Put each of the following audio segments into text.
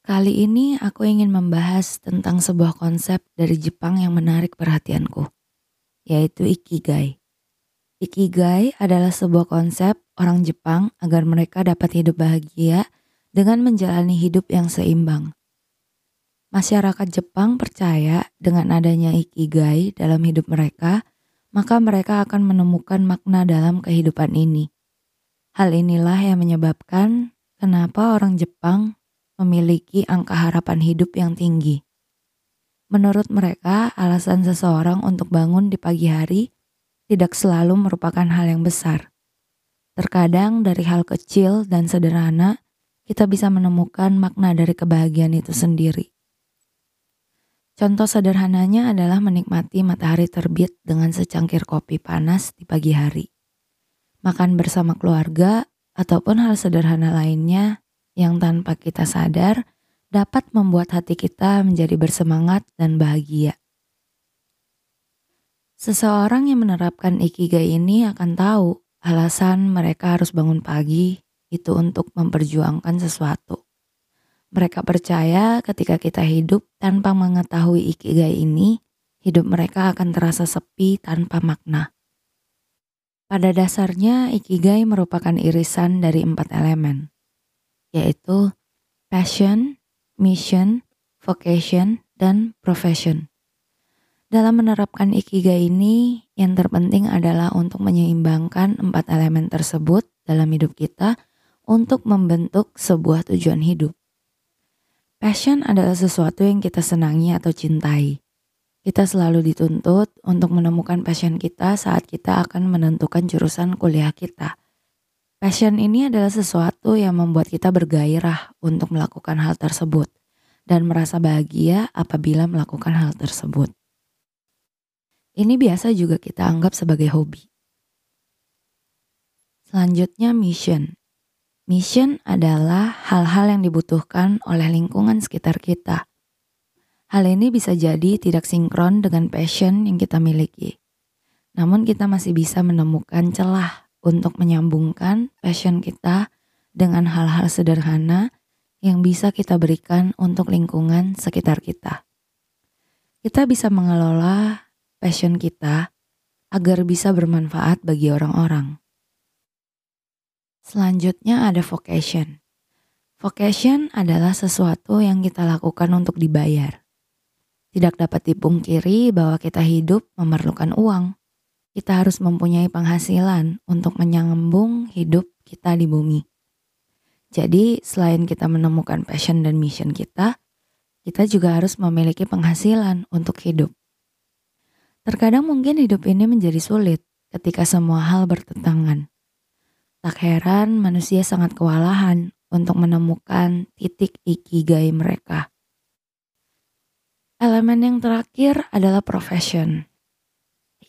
Kali ini aku ingin membahas tentang sebuah konsep dari Jepang yang menarik perhatianku, yaitu Ikigai. Ikigai adalah sebuah konsep orang Jepang agar mereka dapat hidup bahagia dengan menjalani hidup yang seimbang. Masyarakat Jepang percaya dengan adanya Ikigai dalam hidup mereka, maka mereka akan menemukan makna dalam kehidupan ini. Hal inilah yang menyebabkan kenapa orang Jepang memiliki angka harapan hidup yang tinggi. Menurut mereka, alasan seseorang untuk bangun di pagi hari tidak selalu merupakan hal yang besar. Terkadang dari hal kecil dan sederhana, kita bisa menemukan makna dari kebahagiaan itu sendiri. Contoh sederhananya adalah menikmati matahari terbit dengan secangkir kopi panas di pagi hari. Makan bersama keluarga ataupun hal sederhana lainnya yang tanpa kita sadar dapat membuat hati kita menjadi bersemangat dan bahagia. Seseorang yang menerapkan ikigai ini akan tahu alasan mereka harus bangun pagi itu untuk memperjuangkan sesuatu. Mereka percaya ketika kita hidup tanpa mengetahui ikigai ini, hidup mereka akan terasa sepi tanpa makna. Pada dasarnya, ikigai merupakan irisan dari empat elemen yaitu passion, mission, vocation, dan profession. Dalam menerapkan ikigai ini, yang terpenting adalah untuk menyeimbangkan empat elemen tersebut dalam hidup kita untuk membentuk sebuah tujuan hidup. Passion adalah sesuatu yang kita senangi atau cintai. Kita selalu dituntut untuk menemukan passion kita saat kita akan menentukan jurusan kuliah kita. Passion ini adalah sesuatu yang membuat kita bergairah untuk melakukan hal tersebut dan merasa bahagia apabila melakukan hal tersebut. Ini biasa juga kita anggap sebagai hobi. Selanjutnya mission. Mission adalah hal-hal yang dibutuhkan oleh lingkungan sekitar kita. Hal ini bisa jadi tidak sinkron dengan passion yang kita miliki. Namun kita masih bisa menemukan celah untuk menyambungkan passion kita dengan hal-hal sederhana yang bisa kita berikan untuk lingkungan sekitar kita. Kita bisa mengelola passion kita agar bisa bermanfaat bagi orang-orang. Selanjutnya ada vocation. Vocation adalah sesuatu yang kita lakukan untuk dibayar. Tidak dapat dipungkiri bahwa kita hidup memerlukan uang kita harus mempunyai penghasilan untuk menyambung hidup kita di bumi. Jadi, selain kita menemukan passion dan mission kita, kita juga harus memiliki penghasilan untuk hidup. Terkadang mungkin hidup ini menjadi sulit ketika semua hal bertentangan. Tak heran manusia sangat kewalahan untuk menemukan titik ikigai mereka. Elemen yang terakhir adalah profession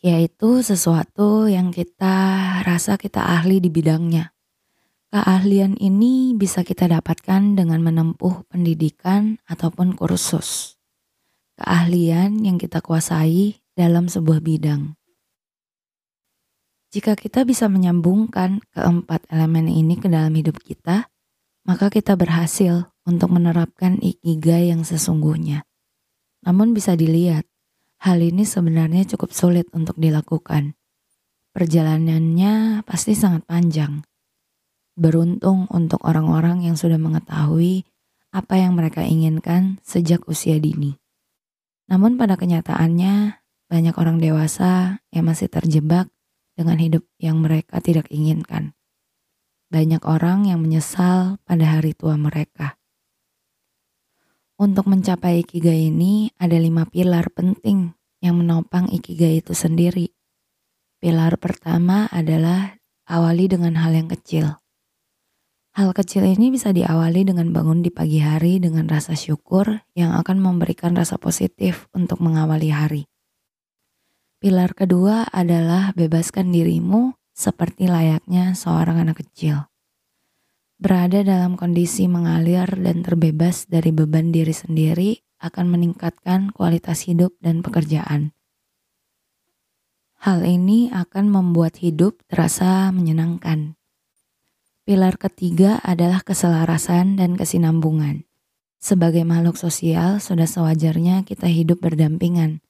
yaitu sesuatu yang kita rasa kita ahli di bidangnya. Keahlian ini bisa kita dapatkan dengan menempuh pendidikan ataupun kursus. Keahlian yang kita kuasai dalam sebuah bidang. Jika kita bisa menyambungkan keempat elemen ini ke dalam hidup kita, maka kita berhasil untuk menerapkan ikigai yang sesungguhnya. Namun bisa dilihat, Hal ini sebenarnya cukup sulit untuk dilakukan. Perjalanannya pasti sangat panjang. Beruntung untuk orang-orang yang sudah mengetahui apa yang mereka inginkan sejak usia dini. Namun pada kenyataannya, banyak orang dewasa yang masih terjebak dengan hidup yang mereka tidak inginkan. Banyak orang yang menyesal pada hari tua mereka. Untuk mencapai ikigai ini ada lima pilar penting yang menopang ikigai itu sendiri. Pilar pertama adalah awali dengan hal yang kecil. Hal kecil ini bisa diawali dengan bangun di pagi hari dengan rasa syukur yang akan memberikan rasa positif untuk mengawali hari. Pilar kedua adalah bebaskan dirimu seperti layaknya seorang anak kecil berada dalam kondisi mengalir dan terbebas dari beban diri sendiri akan meningkatkan kualitas hidup dan pekerjaan. Hal ini akan membuat hidup terasa menyenangkan. Pilar ketiga adalah keselarasan dan kesinambungan. Sebagai makhluk sosial, sudah sewajarnya kita hidup berdampingan.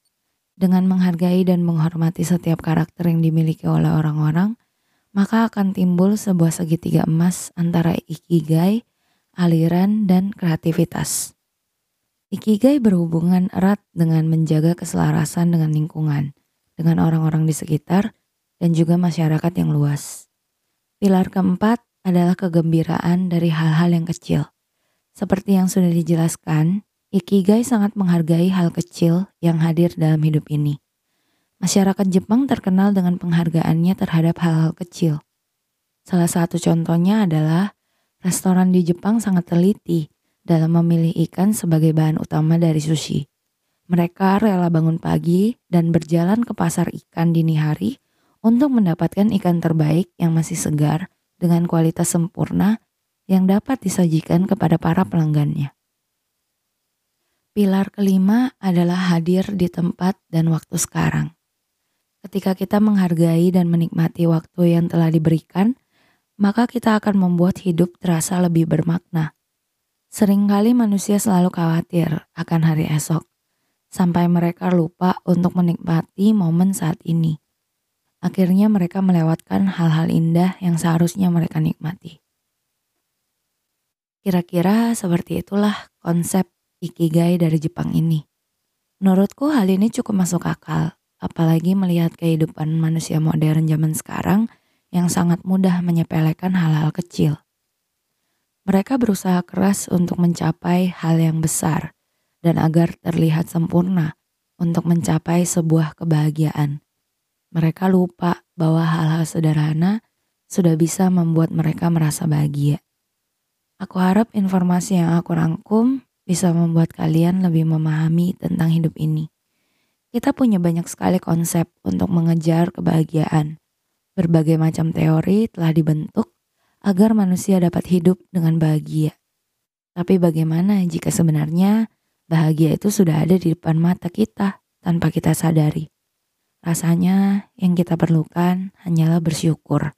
Dengan menghargai dan menghormati setiap karakter yang dimiliki oleh orang-orang, maka akan timbul sebuah segitiga emas antara ikigai, aliran, dan kreativitas. Ikigai berhubungan erat dengan menjaga keselarasan dengan lingkungan, dengan orang-orang di sekitar, dan juga masyarakat yang luas. Pilar keempat adalah kegembiraan dari hal-hal yang kecil. Seperti yang sudah dijelaskan, Ikigai sangat menghargai hal kecil yang hadir dalam hidup ini. Masyarakat Jepang terkenal dengan penghargaannya terhadap hal-hal kecil. Salah satu contohnya adalah restoran di Jepang sangat teliti dalam memilih ikan sebagai bahan utama dari sushi. Mereka rela bangun pagi dan berjalan ke pasar ikan dini hari untuk mendapatkan ikan terbaik yang masih segar dengan kualitas sempurna yang dapat disajikan kepada para pelanggannya. Pilar kelima adalah hadir di tempat dan waktu sekarang. Ketika kita menghargai dan menikmati waktu yang telah diberikan, maka kita akan membuat hidup terasa lebih bermakna. Seringkali manusia selalu khawatir akan hari esok, sampai mereka lupa untuk menikmati momen saat ini. Akhirnya mereka melewatkan hal-hal indah yang seharusnya mereka nikmati. Kira-kira seperti itulah konsep Ikigai dari Jepang ini. Menurutku hal ini cukup masuk akal, apalagi melihat kehidupan manusia modern zaman sekarang yang sangat mudah menyepelekan hal-hal kecil. Mereka berusaha keras untuk mencapai hal yang besar dan agar terlihat sempurna untuk mencapai sebuah kebahagiaan. Mereka lupa bahwa hal-hal sederhana sudah bisa membuat mereka merasa bahagia. Aku harap informasi yang aku rangkum bisa membuat kalian lebih memahami tentang hidup ini. Kita punya banyak sekali konsep untuk mengejar kebahagiaan. Berbagai macam teori telah dibentuk agar manusia dapat hidup dengan bahagia. Tapi bagaimana jika sebenarnya bahagia itu sudah ada di depan mata kita tanpa kita sadari? Rasanya yang kita perlukan hanyalah bersyukur.